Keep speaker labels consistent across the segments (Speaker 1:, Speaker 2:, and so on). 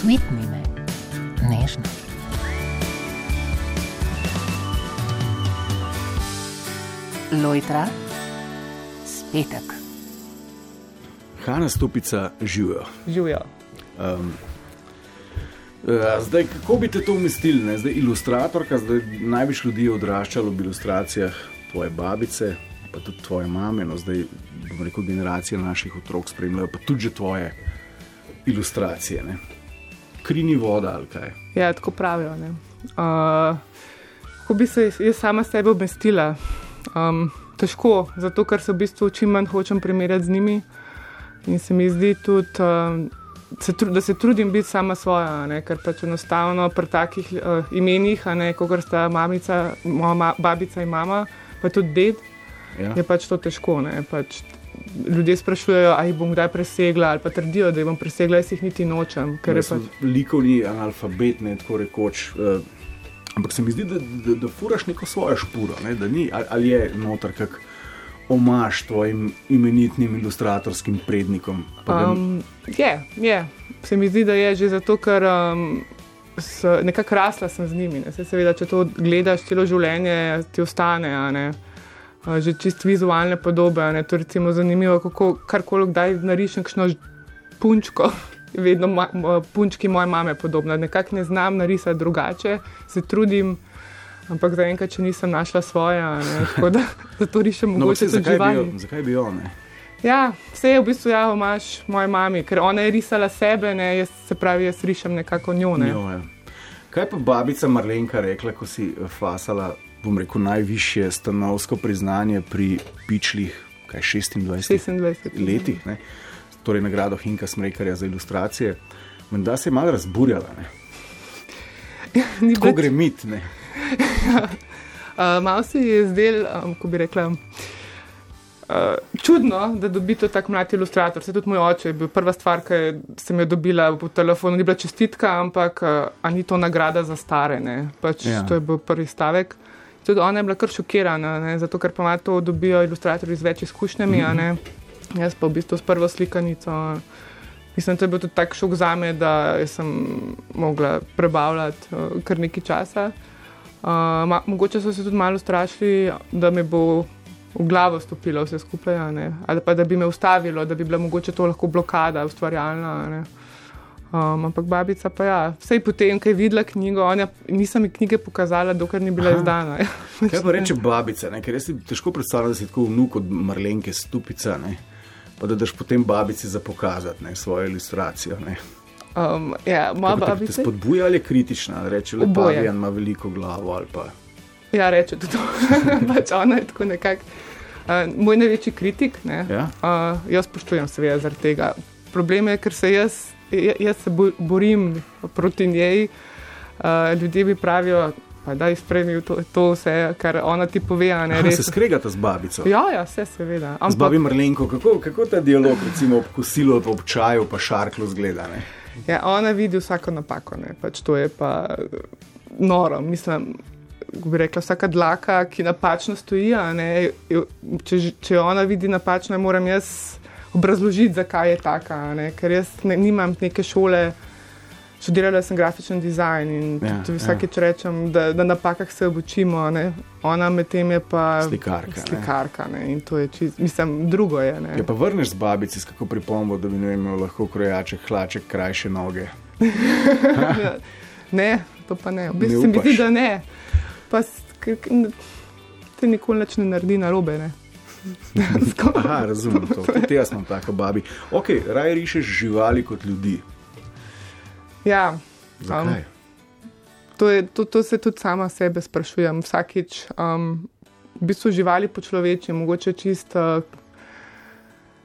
Speaker 1: Sweet me, nežno. Lojtra, spetek.
Speaker 2: Hanna Stopica živijo.
Speaker 3: Živijo.
Speaker 2: Um, zdaj, kako bi te to umestili? Ne? Zdaj, ilustratorka, zdaj največ ljudi je odraščalo v ilustracijah tvoje babice, pa tudi tvoje mame. No, zdaj, bom rekel, generacije naših otrok spremljajo, pa tudi že tvoje ilustracije. Ne? Krini voda ali kaj.
Speaker 3: Ja, tako pravijo. Uh, kako bi se jaz sama sebe umestila? Um, težko, zato ker se v bistvu čim manj hočem primerjati z njimi. In se mi zdi tudi, um, se tru, da se trudim biti sama svoja, ne? ker pač enostavno pri takih uh, imenih, kot sta mamica, moja ma, babica in mama, pa tudi ded, ja. je pač to težko. Pač ljudje sprašujejo, ali bom kdaj presegla, ali pa trdijo, da bom presegla, jaz jih niti nočem.
Speaker 2: Pač... Likovni analfabet, ne tako rekoč. Uh, ampak se mi zdi, da, da, da furaš neko svojo špuro, ne? da ni ali, ali je noter kak omaž tvojim imenitnim ilustratorskim prednikom?
Speaker 3: Um, je, je. Se mi zdi, da je že zato, ker um, nekako rasla sem z njimi. Se, seveda, če to gledaš celo življenje, ti ostane. Že čist vizualne podobe. Ne? To je zanimivo, kako karkoli kdaj narišem, kakšno punčko. Vedno ma, punčki moje mame podobne. Nekako ne znam narisati drugače, se trudim. Ampak zaenkrat, če nisem našla svoje, da to rišem
Speaker 2: no,
Speaker 3: mogoče
Speaker 2: tudi živali. Zakaj bi jo? Ne?
Speaker 3: Ja, vse je v bistvu ja, omaš moje mami, ker ona je risala sebe, ne, jaz, se pravi, jaz rišem nekako njo. Ne.
Speaker 2: njo ja. Kaj pa babica Marlenka rekla, ko si eh, fasala, bom rekel, najvišje stanovsko priznanje pri pičlih, kaj 26,
Speaker 3: 26
Speaker 2: letih, ne? torej nagrado Hinka Smrekarja za ilustracije. Menda se je malo razburjala.
Speaker 3: Ja,
Speaker 2: Tako gre mit. Ne?
Speaker 3: uh, Malo se je zdel, um, ko bi rekla, uh, čudno, da dobite tako mlad ilustrator. Se tudi moj oče je bil prva stvar, ki sem jo dobila po telefonu, ni bila čestitka, ampak uh, ni to nagrada za stare. Pač, ja. To je bil prvi stavek. Tudi ona je bila kar šokirana, ne? zato ker pa to dobijo ilustratorji z več izkušnjami, mm -hmm. jaz pa v bistvu s prvo slikanico. Mislim, da je bil tudi tak šok za me, da sem mogla prebavljati uh, kar nekaj časa. Uh, ma, mogoče so se tudi malo strašili, da mi bo v glavo stopilo vse skupaj, ali pa da bi me ustavilo, da bi bila mogoče to lahko blokada, ustvarjalna. Um, ampak babica pa ja, vse potem, ko je videla knjigo, ona, nisem ji knjige pokazala, dokler ni bila Aha. izdana.
Speaker 2: Kaj pa reče babica, ne? ker jaz si težko predstavljam, da si tako vnuk od Marlenke stupica, ne? pa da daš potem babici za pokazati ne? svojo ilustracijo. Ne?
Speaker 3: Um, ja, moja babica.
Speaker 2: Te spodbuja ali je kritična, reče le pa, da ima veliko glavo.
Speaker 3: Ja, reče tudi to. pač ona je tako nekako. Uh, moj največji kritik, ne, ja? uh, jaz spoštujem seveda zaradi tega. Problem je, ker se jaz, jaz se borim proti njej. Uh, ljudje mi pravijo, da je spremljal to, to vse, kar ona ti pove.
Speaker 2: Ne se skregata z babico.
Speaker 3: Ja, ja vse seveda.
Speaker 2: Ampak... Z babi Mrlenko, kako, kako ta dialog, recimo ob kosilu, ob čaju, pa šarklu zgleda. Ne?
Speaker 3: Ja, ona vidi vsako napako, pač to je pa noro. Mislim, bi rekla, vsaka dlaka, ki napačno stoji. Ne, če, če ona vidi napačno, moram jaz obrazložiti, zakaj je taka. Ne, ker jaz ne, nimam neke šole. Študirala sem grafičen dizajn in ja, vsakeč ja. rečem, da na napakah se obučimo. Ne? Ona med tem je pa
Speaker 2: slikarka.
Speaker 3: slikarka ne? In to je čist, mislim, drugo je.
Speaker 2: Ne? Ja, pa vrneš z babici, kako pripombo, da bi ne imel lahko krojače, hlače, krajše noge.
Speaker 3: ne, to pa ne. V bistvu se mi zdi, da ne. Pa nikoli ne naredi na robe. Ne?
Speaker 2: Aha, razumem to. Tudi jaz sem tako babi. Ok, raje rišeš živali kot ljudi.
Speaker 3: Ja,
Speaker 2: um,
Speaker 3: to, je, to, to se tudi sama sebe sprašujem. Vsakič, um, v bistvu živali po človeči, mogoče čisto.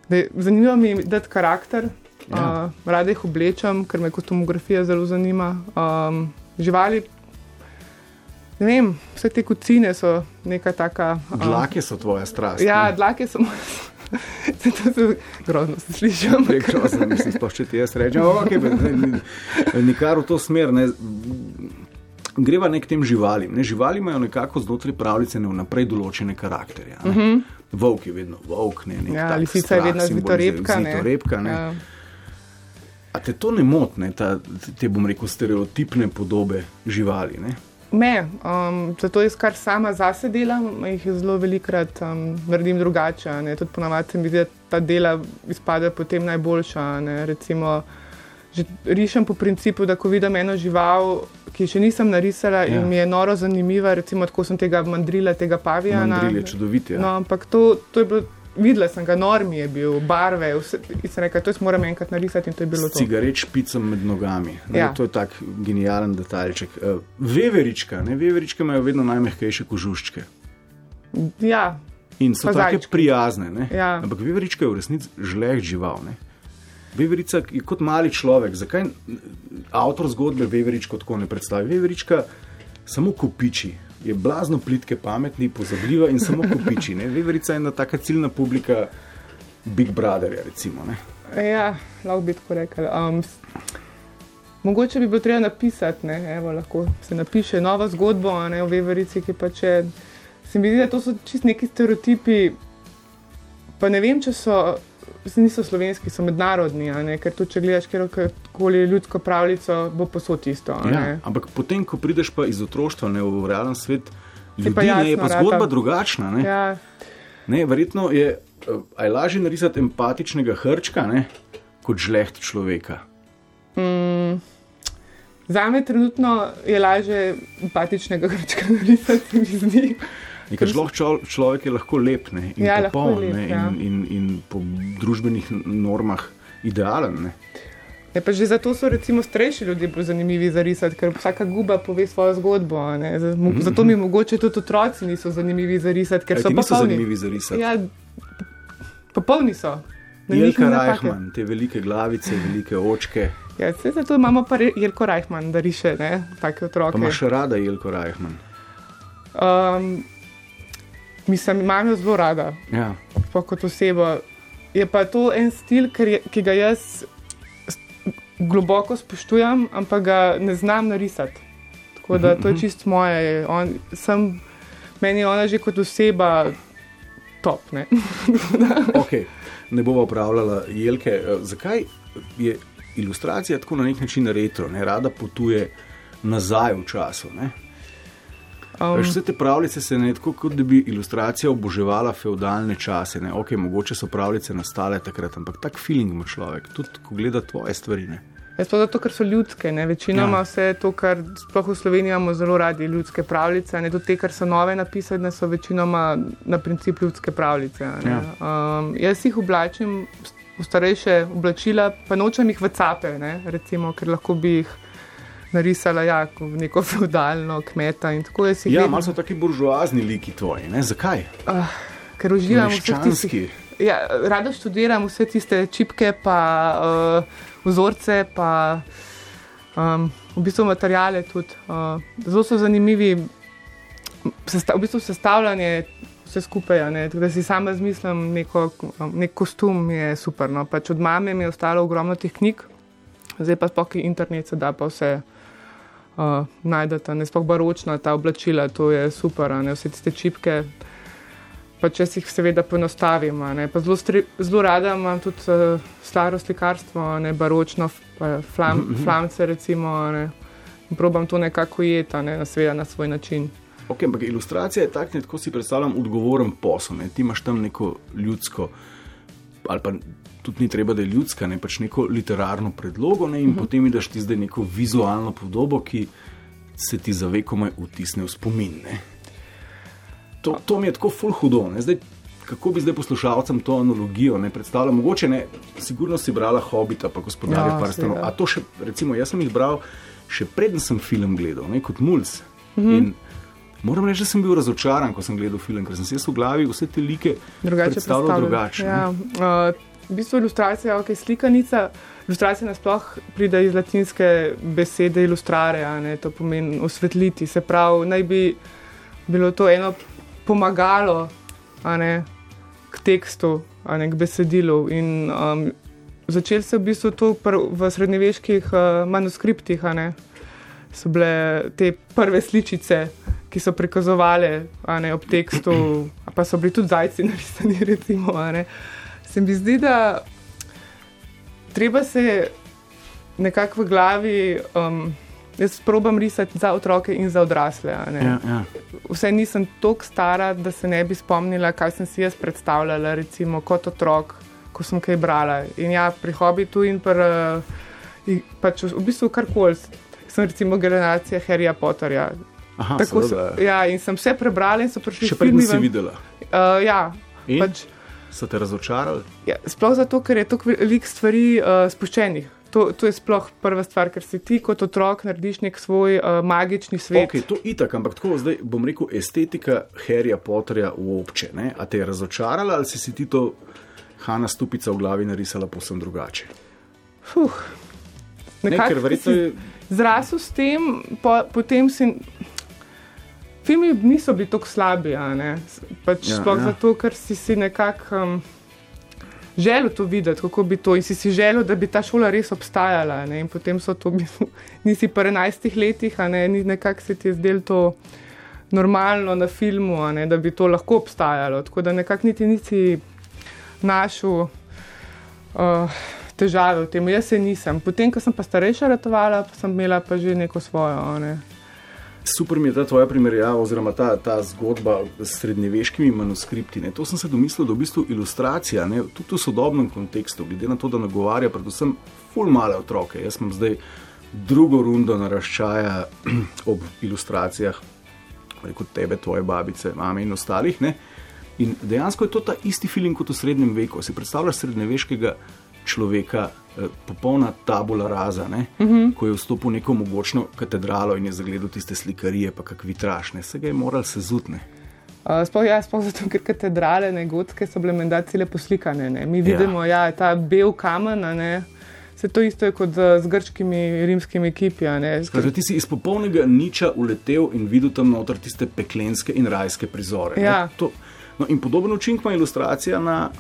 Speaker 3: Uh, zanimivo mi je dati karakter, ja. uh, rade jih oblečem, ker me kostumografija zelo zanima. Um, živali, ne vem, vse te kucine so neka taka.
Speaker 2: Um, dlake so tvoja strast.
Speaker 3: Ja, ne? dlake so moja strast. Grozno se sliši.
Speaker 2: Grozno, mislim, sploh če ti jaz rečem, okay, nikar v to smer. Ne. Greva nek tem živalim. Ne, živali imajo nekako znotraj pravljice ne vnaprej določene karakterje. Uh mhm. -huh. Volk je vedno volk, ne nekaj.
Speaker 3: Ja, lisica je vedno zvitorepka.
Speaker 2: zvitorepka ne. Ja. A te to ne moti, te bom rekel, stereotipne podobe živali? Ne?
Speaker 3: Me, um, zato jaz kar sama zase delam, jih zelo velikrat um, naredim drugače. Tudi ponavadi se mi zdi, da ta dela izpade potem najboljša. Recimo, rišem po principu, da ko vidim eno žival, ki še nisem narisala ja. in mi je noro zanimiva, recimo tako sem tega mandrila, tega pavijana.
Speaker 2: Mandril je čudovit. Ja.
Speaker 3: No, ampak to, to je bilo videla sem ga, normi je bil, barve, vse, in sem rekla, to jaz moram enkrat narisati in to je bilo to.
Speaker 2: Cigaret špicam med nogami. Ne, ja. To je tak genijalen detaljček. Uh, veverička, ne, veverička imajo vedno najmehkejše kožuščke.
Speaker 3: Ja.
Speaker 2: In so tako prijazne. Ja. Ampak veverička je v resnici žleh žival. Ne. Veverica je kot mali človek. Zakaj avtor zgodbe Veveričko tako ne predstavi? Veverička samo kopiči je blazno plitke, pametni, pozabljiva in samo kopiči. Veverica je ena taka ciljna publika Big Brotherja. Recimo,
Speaker 3: ja, lahko bi tako rekel. Um, mogoče bi bilo treba napisati, Evo, lahko se napiše nova zgodba ne, o Veverici, ki pa če se mi zdi, da to so čist neki stereotipi. Pa ne vem, če so niso slovenski, so mednarodni, ker tu, če gledaš kjerkoli ljudsko pravljico, bo posod isto.
Speaker 2: Ja, ampak potem, ko prideš pa iz otroštva ne, v realen svet, ljudi, pa jasno, ne, je pa zgodba rata. drugačna. Ne? Ja. Ne, verjetno je aj lažje narisati empatičnega hrčka ne, kot žleht človeka.
Speaker 3: Mm. Za me trenutno je lažje empatičnega hrčka narisati, mi zdi.
Speaker 2: Nekaj zelo človek je lahko lep ne, in ja, popoln lep, ne, ja. in, in, in po družbenih normah idealen. Ne.
Speaker 3: Ja, že zato so recimo starejši ljudje bolj zanimivi za risati, ker vsaka guba pove svojo zgodbo. Mhm, zato mi mhm. mogoče tudi otroci niso zanimivi za risati, ker so
Speaker 2: pa zanimivi za risati.
Speaker 3: Ja, popolni so.
Speaker 2: Jelka Rajhman, te velike glavice, velike očke.
Speaker 3: Ja, zato imamo pa Jelko Rajhman, da riše ne, take otroke. Pa
Speaker 2: imaš rada Jelko Rajhman?
Speaker 3: Um, Mislim, imam jo zelo rada, ja. kot osebo. Je pa to en stil, je, ki ga jaz globoko spoštujem, ampak ga ne znam narisati. Tako da to je mhm, čist moje. On, sem, meni je ona že kot oseba top. Ne,
Speaker 2: okay. ne bomo upravljala jelke. Eh, zakaj je ilustracija tako na nek način retro, ne rada potuje nazaj v času? Ne? Um, vse te pravljice se ne tako, kot da bi ilustracija oboževala feudalne čase. Ok, mogoče so pravljice nastale takrat, ampak tak feeling ima človek, tudi ko gleda tvoje stvari. Ne?
Speaker 3: Jaz pa zato, ker so ljudske, ne? večinoma ja. vse to, kar sploh v Sloveniji imamo zelo radi, ljudske pravljice, ne tudi te, kar so nove napisane, so večinoma na princip ljudske pravljice. Ja. Um, jaz jih oblačim v starejše oblačila, pa nočem jih v cape, ne? recimo, ker lahko bi jih narisala ja, neko feudalno kmeta.
Speaker 2: Ja, vedno... malo so taki buržoazni liki tvoji. Ne? Zakaj? Uh,
Speaker 3: ker uživam v tistih. Ja, rada študiram vse tiste čipke, pa uh, vzorce, pa um, v bistvu materijale tudi. Uh, zelo so zanimivi, sesta, v bistvu sestavljanje vse skupaj. Da si sama izmislim neko, nek kostum, je super. No. Pač od mame mi je ostalo ogromno teh knjig, zdaj pa spoki internet, se da pa vse uh, najdete, ne sploh baročna ta oblačila, to je super, ne vse tiste čipke. Pa če si jih seveda poenostavim, zelo, zelo rada imam tudi uh, staro slikarstvo, ne baročno, flam, mhm, mhm. flamce recimo. Ne, in probam to nekako jeti, ne, na, na svoj način.
Speaker 2: Ok, ampak ilustracija je takšna, kot si predstavljam, odgovoren posel. Ne. Ti imaš tam neko ljudsko ali pa tudi ni treba, da je ljudska, ne pač neko literarno predlogo, ne, in uh mhm. -huh. potem imaš ti zdaj neko vizualno podobo, ki se ti za vekomaj vtisne v spomin. To, to mi je tako ful hudo. Zdaj, kako bi zdaj poslušalcem to analogijo ne predstavljal? Mogoče ne, sigurno si brala Hobita, pa gospodarja ja, Prstenov. A to še, recimo, jaz sem jih bral še preden sem film gledal, ne, kot mulj. Mhm. -huh. Moram reči, da sem bil razočaran, ko sem gledal film, ker sem se v glavi vse te like predstavljal drugače.
Speaker 3: Ja, uh, v bistvu ilustracija, ok, slikanica. Ilustracija nasploh pride iz latinske besede ilustrare, ne, to pomeni osvetliti. Se pravi, naj bi bilo to eno pomagalo ne, k tekstu, ne, k besedilu. In um, začel se v bistvu to v srednjeveških uh, manuskriptih, ne, so bile te prve sličice, ki so prikazovali ne, ob tekstu, pa so bili tudi zajci narisani, recimo. Ne, se mi zdi, da treba se nekako v glavi. Um, Jaz probujem risati za otroke in za odrasle.
Speaker 2: Ja, ja.
Speaker 3: Vse nisem tako stara, da se ne bi spomnila, kaj sem si jaz predstavljala, recimo kot otrok, ko sem kaj brala. In ja, pri hobitu in pri, uh, pač v bistvu karkoli. Sem recimo generacija Harryja Potterja.
Speaker 2: Aha,
Speaker 3: Tako sem,
Speaker 2: seveda.
Speaker 3: ja, in sem vse prebrala in so prišli
Speaker 2: Še prej nisi videla.
Speaker 3: Uh, ja,
Speaker 2: In?
Speaker 3: pač,
Speaker 2: So te razočarali?
Speaker 3: ja, sploh zato, ker je toliko veliko stvari uh, spuščenih. To, to je sploh prva stvar, ker si ti kot otrok narediš nek svoj uh, magični svet.
Speaker 2: Okay, to je itak, ampak tako zdaj bom rekel, estetika Harryja Potterja v obče. Ne? A te je razočarala ali si si ti to Hanna Stupica v glavi narisala povsem drugače?
Speaker 3: Fuh.
Speaker 2: Ne,
Speaker 3: Nekako
Speaker 2: ker verjetno je.
Speaker 3: Zrasel s tem, po, potem si. Filmi niso bili tako slabi, pač
Speaker 2: Ja,
Speaker 3: sploh
Speaker 2: ja.
Speaker 3: zato, ker si si nekako um, želel to videti, kako bi to in si si želel, da bi ta šola res obstajala. Ne? In potem so to, bistvu, nisi pa 11 letih, ne, ni nekako se ti je zdelo to normalno na filmu, ne, da bi to lahko obstajalo. Tako da nekako niti nisi našel uh, težave v tem. Jaz se nisem. Potem, ko sem pa starejša ratovala, pa sem imela pa že neko svojo. Ne.
Speaker 2: Super mi je ta tvoja primerjava, oziroma ta, ta zgodba s srednjeveškimi manuskripti. Ne. To sem se domislil, da v bistvu ilustracija, ne, tudi v sodobnem kontekstu, glede na to, da nagovarja predvsem ful male otroke. Jaz imam zdaj drugo rundo naraščaja ob ilustracijah, rekel tebe, tvoje babice, mame in ostalih. Ne. In dejansko je to ta isti film kot v srednjem veku. Si predstavljaš srednjeveškega človeka, eh, popolna tabula raza, uh -huh. ko je vstopil v neko mogočno katedralo in je zagledal tiste slikarije, pa kak vitrašne, se ga je moral sezutne.
Speaker 3: Uh, sploh, ja, sploh zato, ker katedrale, ne gotske, so bile menda cele poslikane. Ne. Mi vidimo, ja. Ja, ta bel kamen, ne. Se to isto je kot z, z grškimi, rimskimi kipi. a ne.
Speaker 2: Skratka, ti si iz popolnega niča uletel in videl tam noter tiste peklenske in rajske prizore. ne.
Speaker 3: Ja.
Speaker 2: To, no, in podoben učinek ima ilustracija na,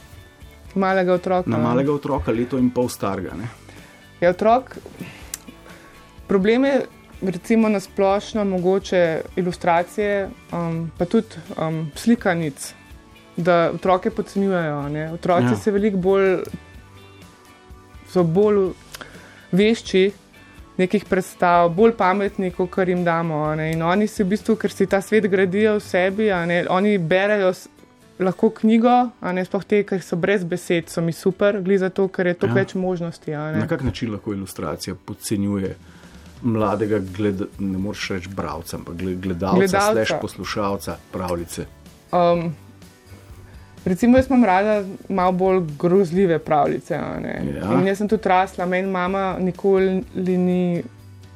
Speaker 3: Malega otroka.
Speaker 2: na malega otroka, leto in pol starega. Ne?
Speaker 3: Je otrok. Problem je, recimo, na splošno mogoče ilustracije, um, pa tudi um, slikanic, da otroke podcenjujejo. ne. Otroci
Speaker 2: Ja.
Speaker 3: ja. se veliko bolj, so bolj vešči nekih predstav, bolj pametni, kot jim damo. ne. In oni si v bistvu, ker si ta svet gradijo v sebi, ne, oni berejo. Lahko knjigo, a ne sploh te, ki so brez besed, so mi super, glede za to, ker je toliko
Speaker 2: Ja.
Speaker 3: več možnosti.
Speaker 2: Na kak način lahko ilustracija podcenjuje mladega, gled, ne moreš reči bralca, ampak gled- gledalca,
Speaker 3: Gledalca.
Speaker 2: slash poslušalca pravljice.
Speaker 3: Um, recimo, jaz imam rada malo bolj grozljive pravljice.
Speaker 2: Ja.
Speaker 3: In jaz sem tudi rasla, meni mama nikoli ni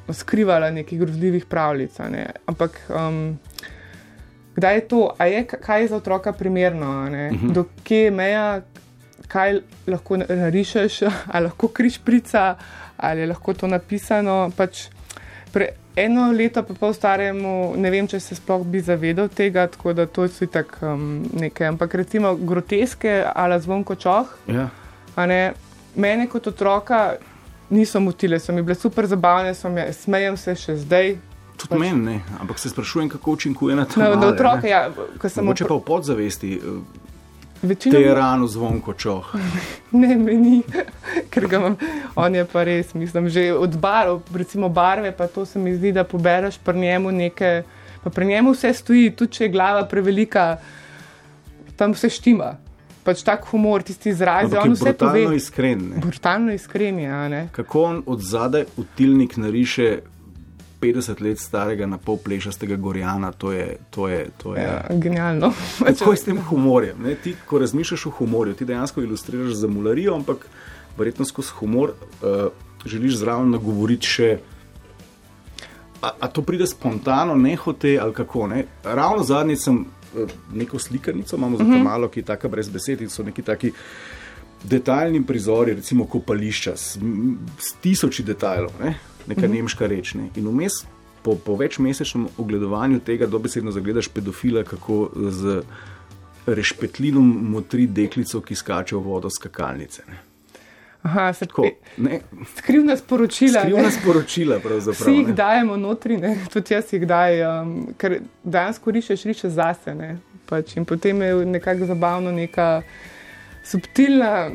Speaker 3: skrivala nekih grozljivih pravljic. ne. Ampak um, kdaj je to, a je, kaj je za otroka primerno, uh
Speaker 2: Mhm.
Speaker 3: -huh. do kje je meja, kaj lahko narišeš, ali lahko križ prica, ali je lahko to napisano. Pač pre, eno leto, pa pol staremu, ne vem, če se sploh bi zavedal tega, tako da to so tako um, nekaj. Ampak recimo groteske ali zvonko čoh,
Speaker 2: Ja.
Speaker 3: a ne, mene kot otroka niso motile, so mi bile super zabavne, me, smejem se še zdaj.
Speaker 2: Tudi
Speaker 3: Pač-
Speaker 2: meni ne, ampak se sprašujem, kako učinkuje na to.
Speaker 3: Na, na otroke, ja, ko sem
Speaker 2: Mogoče
Speaker 3: opr-
Speaker 2: pa v podzavesti, eh,
Speaker 3: večino
Speaker 2: te rano zvonko čoh.
Speaker 3: Ne, meni, ker ga imam, on je pa res, mislim, že od barv, recimo barve, pa to se mi zdi, da pobereš pri njemu nekaj, pa pri njemu vse stoji, tudi če je glava prevelika, tam vse štima. Pač tak humor, tisti izrazi,
Speaker 2: Ampak
Speaker 3: on
Speaker 2: je
Speaker 3: vse
Speaker 2: brutalno
Speaker 3: pove.
Speaker 2: iskren. Ne?
Speaker 3: Brutalno iskren je, a ne.
Speaker 2: Kako on od zadaj v tilnik nariše 50 let starega na pol plešastega gorjana, to je. To je, to je
Speaker 3: Ja, genialno.
Speaker 2: Kako je s tem humorjem? Ne? Ti, ko razmišljaš o humorju, ti dejansko ilustriraš za mularijo, ampak verjetno skozi humor uh, želiš zraven nagovoriti še. A, a to pride spontano, ne hote ali kako? Ne? Ravno zadnjič sem eh, neko slikanico, imamo za to malo, ki je tako brez besed in so neki taki detaljni prizori, recimo kopališča s, s tisoči detajlov, ne? Neka -hmm. nemška reč. Ne? In vmes, po, po večmesečnem ogledovanju tega, dobesedno zagledaš pedofila, kako z rešpetlinom motri deklico, ki skače v vodo skakalnice. Ne?
Speaker 3: Aha, se
Speaker 2: Tako, ne,
Speaker 3: Skrivna sporočila.
Speaker 2: skrivna
Speaker 3: ne.
Speaker 2: sporočila, pravzaprav.
Speaker 3: Vsi jih
Speaker 2: ne.
Speaker 3: dajemo notri, ne? tudi jaz jih daj, um, ker dejansko rišeš, rišeš zase. Ne? Pač, in potem je nekako zabavno, neka subtilna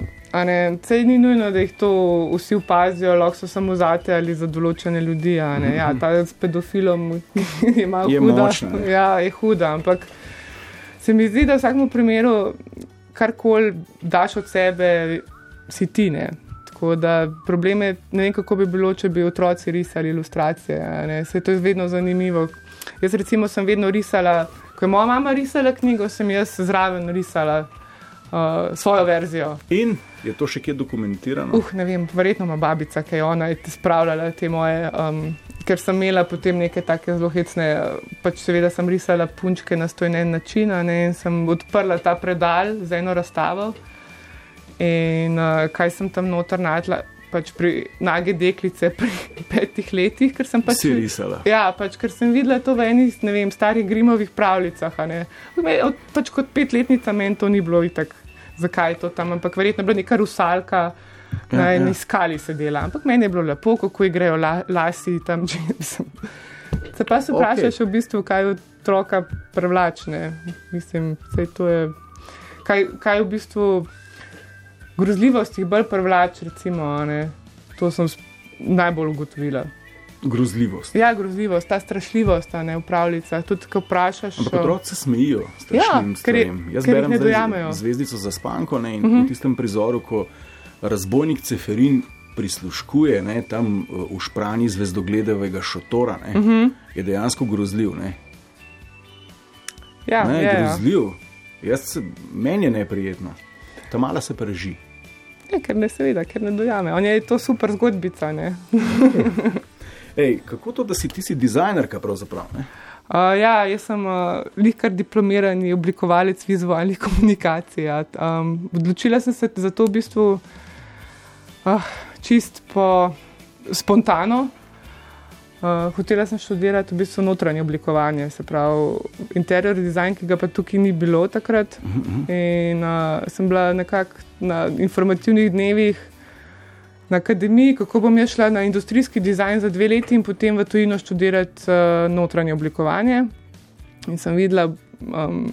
Speaker 3: Sej ni nujno, da jih to vsi opazijo, lahko so samo zate ali za določene ljudi. Ja, ta s pedofilom je malo
Speaker 2: je
Speaker 3: huda.
Speaker 2: Močna,
Speaker 3: ja, je huda, ampak se mi zdi, da v vsakem primeru, karkoli daš od sebe, si ti ne. Tako da problem je, ne vem, kako bi bilo, če bi otroci risali ilustracije. Se to je vedno zanimivo. Jaz recimo sem vedno risala, ko je moja mama risala knjigo, sem jaz zraven risala uh, svojo verzijo.
Speaker 2: In je to še kje dokumentirano?
Speaker 3: Uh, ne vem, verjetno ima babica, ki je ona spravljala te moje. Um, Ker sem imela potem neke take zelo hecne, pač seveda sem risala punčke na stojnen način ne, in sem odprla ta predal za eno razstavo. In uh, kaj sem tam noter najdla, pač pri nage deklice pri petih letih, ker sem pač
Speaker 2: risala.
Speaker 3: Ja, pač ker sem videla to v enih, ne vem, starih grimovih pravljicah. Pač kot petletnica meni to ni bilo itak zakaj je to tam, ampak verjetno je bila neka rusalka. Ja, na eni ja. skali se dela, ampak meni je bilo lepo, kako grejo la, lasi tam. Se pa se vprašaš, okay. v bistvu, kaj otroka privlačne. Mislim, je. Kaj, kaj v bistvu grozljivost jih bolj privlač, recimo, ne? to sem najbolj ugotovila
Speaker 2: grozljivost.
Speaker 3: Ja, grozljivost, ta strašljivost, ta neupravljica. Tudi, ko vprašaš.
Speaker 2: Ampak otroci se smejijo,
Speaker 3: ja, ker,
Speaker 2: Jaz
Speaker 3: ker
Speaker 2: berem
Speaker 3: ne dojamejo.
Speaker 2: Zvezdico za spanko ne, in uh -huh. v mhm. tistem prizoru, ko razbojnik Ceferin prisluškuje ne, tam v špranji zvezdogledevega šotora, ne, uh
Speaker 3: mhm. -huh.
Speaker 2: je dejansko grozljiv. Ne.
Speaker 3: Ja,
Speaker 2: ne,
Speaker 3: je
Speaker 2: grozljiv. Se, meni je neprijetno, ta mala se preži.
Speaker 3: Ja, ker ne seveda, ker ne dojame. On je to super zgodbica.
Speaker 2: Ej, kako to, da si ti si dizajnerka pravzaprav? Ne?
Speaker 3: Uh, ja, jaz sem uh, lihkar diplomirani oblikovalec vizualnih komunikacij. Um, odločila sem se za to v bistvu uh, čist po spontano. Uh, hotela sem študirati v bistvu notranje oblikovanje, se pravi interior design, ki ga pa tukaj ni bilo takrat. Uh -huh. In uh, sem bila nekako na informativnih dnevih na akademiji, kako bom jaz šla na industrijski dizajn za dve leti in potem v tujino študirati uh, notranje oblikovanje. In sem videla, um,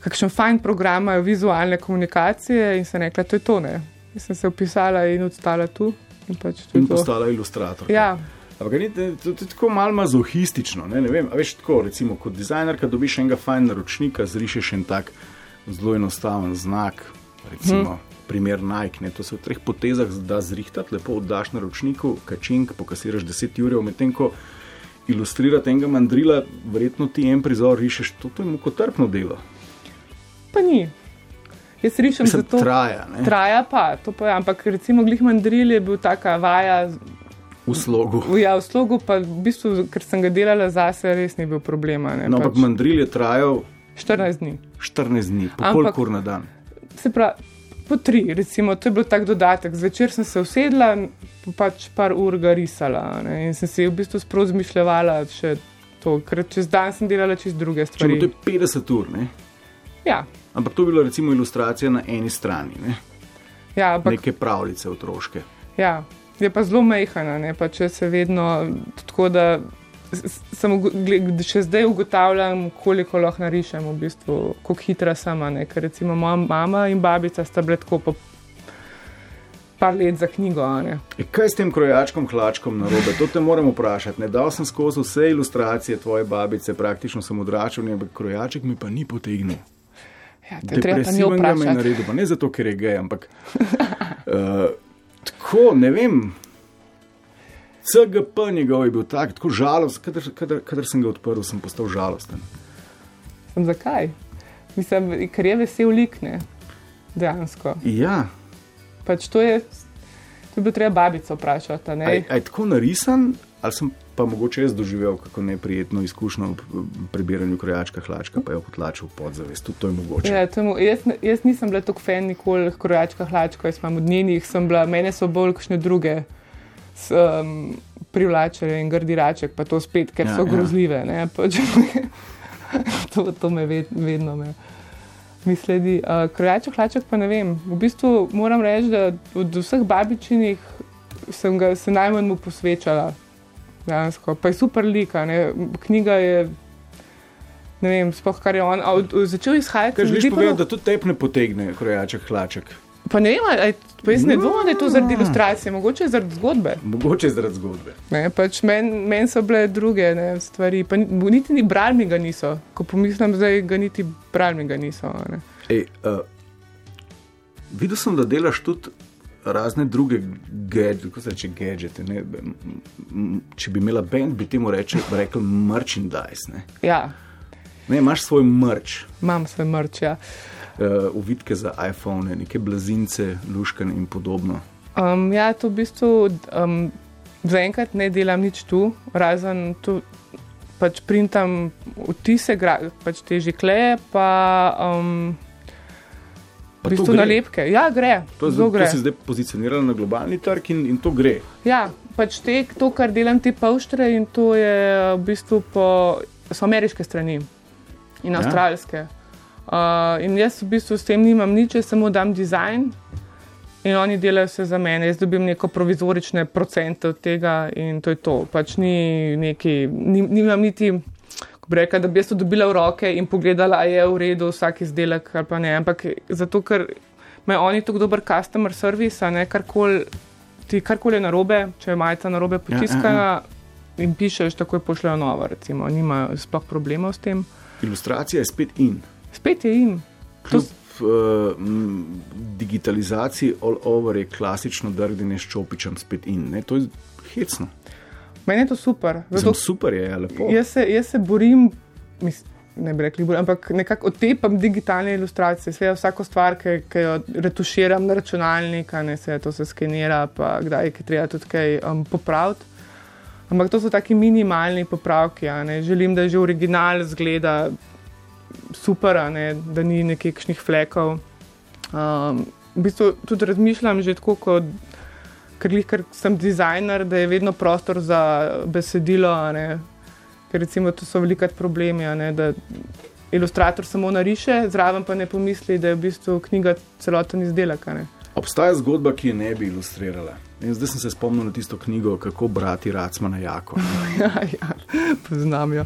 Speaker 3: kakšen fajn program imajo vizualne komunikacije in sem rekla, to je to. Ne. In sem se upisala in odstala tu. In, pač
Speaker 2: in postala ilustrator.
Speaker 3: Ja.
Speaker 2: Ampak ni to, to tako malo mazohistično. Ne, ne vem, veš, tako, recimo, kot dizajnerka dobiš enega fajn naročnika, zrišeš en tak zelo enostaven znak. Recimo, hmm primer Nike. Ne? To se v treh potezah da zrihtati, lepo oddaš na ročniku, kačink, pokasiraš 10 ur, medtem ko ilustrirati enega mandrila, verjetno ti en prizor rišeš, to, to je mu kot trpno delo.
Speaker 3: Pa ni. Jaz rišem za to.
Speaker 2: Traja,
Speaker 3: traja pa, to pa je. Ampak recimo glih mandril je bil taka vaja.
Speaker 2: V slogu.
Speaker 3: Ja, v slogu, pa v bistvu, ker sem ga delala zase, res ni bil problema. Ne,
Speaker 2: no, pač. ampak mandril je trajal
Speaker 3: 14 dni.
Speaker 2: 14 dni, pa koliko ur na dan.
Speaker 3: Se pravi, po tri, recimo, to je bil tak dodatek. Zvečer sem se usedla, pač par ur ga risala ne, in sem si v bistvu sprož zmišljala še to, ker čez dan sem delala čez druge stvari.
Speaker 2: Če, to je 50 ur, ne?
Speaker 3: Ja.
Speaker 2: Ampak to je bila recimo ilustracija na eni strani, ne?
Speaker 3: Ja, ampak.
Speaker 2: Neke pravljice otroške.
Speaker 3: Ja, je pa zelo mehana, ne pa če se vedno tako da sem še zdaj ugotavljam, koliko lahko narišem, v bistvu, kako hitra sem. Ker recimo moja mama in babica sta bile tako po par let za knjigo.
Speaker 2: E, kaj s tem krojačkom, hlačkom na robe? To te moram vprašati. Ne dal sem skozi vse ilustracije tvoje babice, praktično sem odračal, ampak krojaček mi pa ni potegnil.
Speaker 3: Ja, Depresiven ga
Speaker 2: je naredil, pa ne zato, ker je gej, ampak uh, tako, ne vem. CGP njegov je bil tak, tako žalosten, kadar sem ga odprl, sem postal žalosten.
Speaker 3: Zakaj? Mislim, ker je vesel likne, dejansko.
Speaker 2: Ja.
Speaker 3: Pač to je, to bi treba babico vprašati.
Speaker 2: Je tako narisan, ali sem pa mogoče jaz doživel kako neprijetno izkušnjo v prebiranju krojačka hlačka, pa je potlačil podzavest. Tudi to je mogoče.
Speaker 3: Ja, temu, jaz, jaz nisem bila tako fan nikoli krojačka hlačka, jaz sem od njenih, sem bila, mene so bolj kakšne druge um, privlačene in grdiraček, pa to spet, ker ja, so ja. grozljive. Pač, to, to me ved, vedno me. Misledi, uh, krojaček, hlaček pa ne vem. V bistvu moram reči, da od vseh babičinih sem ga se najmanj mu posvečala. Dejansko. Pa je super lika, ne? knjiga je. Ne vem, spoh, kar je on. Od, od, začel izhajati.
Speaker 2: Kaj želiš povedati, da tudi tep ne potegne, krojaček, hlaček?
Speaker 3: Pa ne vem, ali jaz ne dvomim, da je to zaradi ilustracije, mogoče zaradi zgodbe.
Speaker 2: Mogoče zaradi zgodbe.
Speaker 3: Pač Meni men so bile druge ne, stvari, pa niti ni bralmi ga niso. Ko pomislim, da ga niti bralmi ga niso.
Speaker 2: Ej, uh, videl sem, da delaš tudi razne druge gadgete. Če bi imela bend, bi temu rekel, rekel merchandise. Ne?
Speaker 3: Ja.
Speaker 2: Ne, imaš svoj mrč.
Speaker 3: Imam svoj mrč, ja.
Speaker 2: Uh, uvitke za iPhone, neke blazince, luškane in podobno.
Speaker 3: Um, ja, to v bistvu um, zaenkrat ne delam nič tu, razen tu pač printam vtise, pač te že kleje, pa. Um, V bistvu nalepke. Ja, gre.
Speaker 2: To, zelo gre. to si zdaj pozicionirala na globalni trg in, in to gre.
Speaker 3: Ja, pač te, to, kar delam te pavštre, in to je v bistvu po, so ameriške strani in ja. avstralske. Uh, in jaz v bistvu s tem nimam nič, samo dam dizajn in oni delajo vse za mene. Jaz dobim neko provizorične procente od tega in to je to. Pač ni neki, ni, nimam niti rekla, da bi jaz to dobila v roke in pogledala, ali je v redu vsak izdelek ali pa ne. Ampak zato, ker imajo oni tako dober customer service, ne karkoli ti karkoli je narobe, če je majica narobe potiskana. Ja, ja, ja. In pišeš, tako je pošljajo novo, recimo, nimajo sploh problemov s tem.
Speaker 2: Ilustracija je spet in.
Speaker 3: Spet je in.
Speaker 2: Kljub, to... uh, digitalizaciji all over je klasično drgnjenje s čopičem spet in. Ne? To je hecno.
Speaker 3: Meni je to super. Zato,
Speaker 2: super je, lepo.
Speaker 3: Jaz se, jaz se borim, mis, ne bi rekli, borim, ampak nekako otepam digitalne ilustracije. Sve, vsako stvar, ki, ki jo retuširam na računalnik, ne se to se skenira, pa kdaj je treba tudi kaj um, popraviti. Ampak to so taki minimalni popravki. Želim, da že original zgleda super, da ni nekakšnih flekov. Um, v bistvu tudi razmišljam že tako kot ker, ker sem dizajner, da je vedno prostor za besedilo. Ker recimo to so velikrat problemi, da ilustrator samo nariše, zraven pa ne pomisli, da je v bistvu knjiga celoten izdelek.
Speaker 2: Obstaja zgodba, ki je ne bi ilustrirala. In zdaj sem se spomnil na tisto knjigo, kako brati Racmana Jako.
Speaker 3: ja, ja, poznam jo.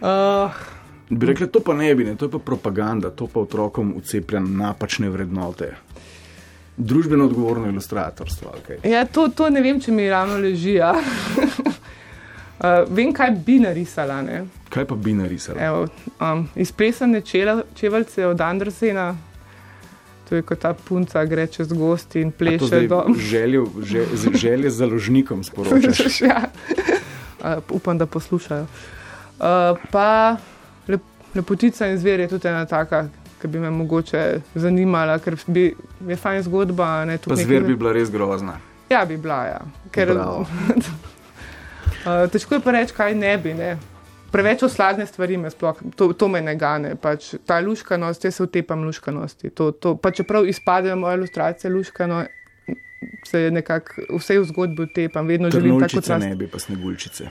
Speaker 3: Uh,
Speaker 2: bi rekli, to pa ne bi, ne, to je pa propaganda, to pa otrokom uceplja napačne vrednote družbeno odgovorno ilustratorstvo. Okay.
Speaker 3: Ja, to, to ne vem, če mi ravno leži. Ja. uh, vem, kaj bi narisala. Ne?
Speaker 2: Kaj pa bi narisala?
Speaker 3: Evo, um, izplesane čevelce od Andersena. To je kot ta punca, gre čez gosti in pleše do.
Speaker 2: Želje, želje z založnikom sporočaš.
Speaker 3: ja. uh, upam, da poslušajo. Uh, pa lepotica in zver je tudi ena taka, ki bi me mogoče zanimala, ker bi, je fajn zgodba. Ne,
Speaker 2: Zver bi bila res grozna.
Speaker 3: Ja, bi bila. Ja. Ker, uh, težko je pa reči, kaj ne bi. Ne. Preveč osladne stvari me sploh, to, to me ne gane. Pač, ta luškanost, jaz se utepam luškanosti. To, to, pa čeprav izpadejo moje ilustracije luškano, se nekako vse v zgodbi utepam, vedno želim tako
Speaker 2: kot ne bi pa snegulčice.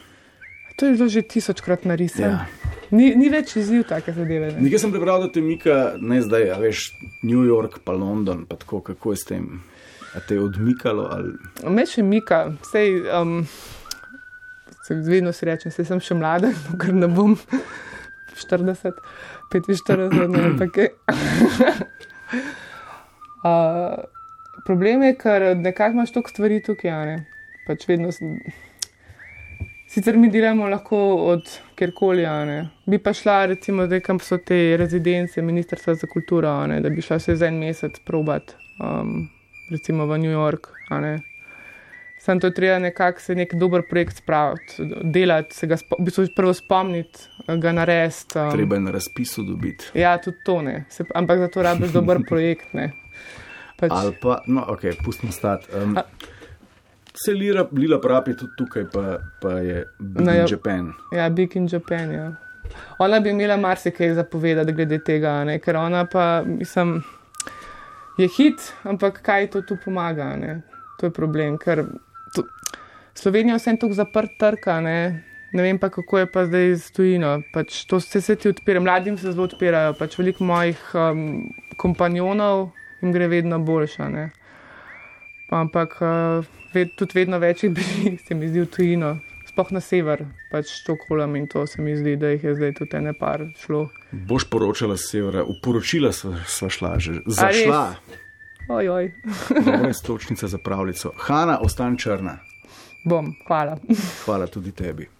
Speaker 3: To je bilo že tisočkrat narisano. Ja. Ni, ni več izziv take zadeve.
Speaker 2: Ne? Nekaj sem prebral, da te mika, ne zdaj, a veš, New York, pa London, pa tako, kako je s tem. A te je odmikalo? Ali...
Speaker 3: Me še mika, vsej, um, vedno si rečem, sej sem še mlada, ker ne bom 40, 45, ne vem, kaj. uh, problem je, ker nekako imaš toliko stvari tukaj, ne? pač vedno sem. Sicer mi delamo lahko od kjerkoli, bi pa šla, recimo, zdaj, kam so te rezidence Ministrstva za kulturo, ne? da bi šla se za en mesec probat, um, recimo v New York. Sam to treba nekako se nek dober projekt spraviti, delati, se ga v bistvu prvo spomniti, ga narediti. Um,
Speaker 2: treba je na razpisu dobiti.
Speaker 3: Ja, tudi to ne, se, ampak za to rabiš dober projekt.
Speaker 2: Pač, Ali pa, no, ok, pustimo stati. Um, Se lira, lila pravi tudi tukaj, pa, pa je Big no, in ja. Japan.
Speaker 3: Ja, Big in Japan. Ja. Ona bi imela marsikaj zapovedati glede tega, ne? ker ona pa, mislim, je hit, ampak kaj to tu pomaga, ne? to je problem. Ker to, Slovenija vsem tukaj zaprt trka, ne? ne vem pa kako je pa zdaj z tujino. Pač to se, se ti odpira, mladim se zelo odpirajo, pač veliko mojih um, kompanjonov jim gre vedno boljša. Ne? Ampak. Uh, ved, tudi vedno več jih bi, se mi zdi, v tujino, spoh na sever, pač Štokholm in to se mi zdi, da jih je zdaj tudi ene par šlo.
Speaker 2: Boš poročala z severa, v poročila sva, sva šla že, zašla.
Speaker 3: Ojoj.
Speaker 2: Dobra istočnica za pravljico. Hanna, ostan črna.
Speaker 3: Bom, hvala.
Speaker 2: Hvala tudi tebi.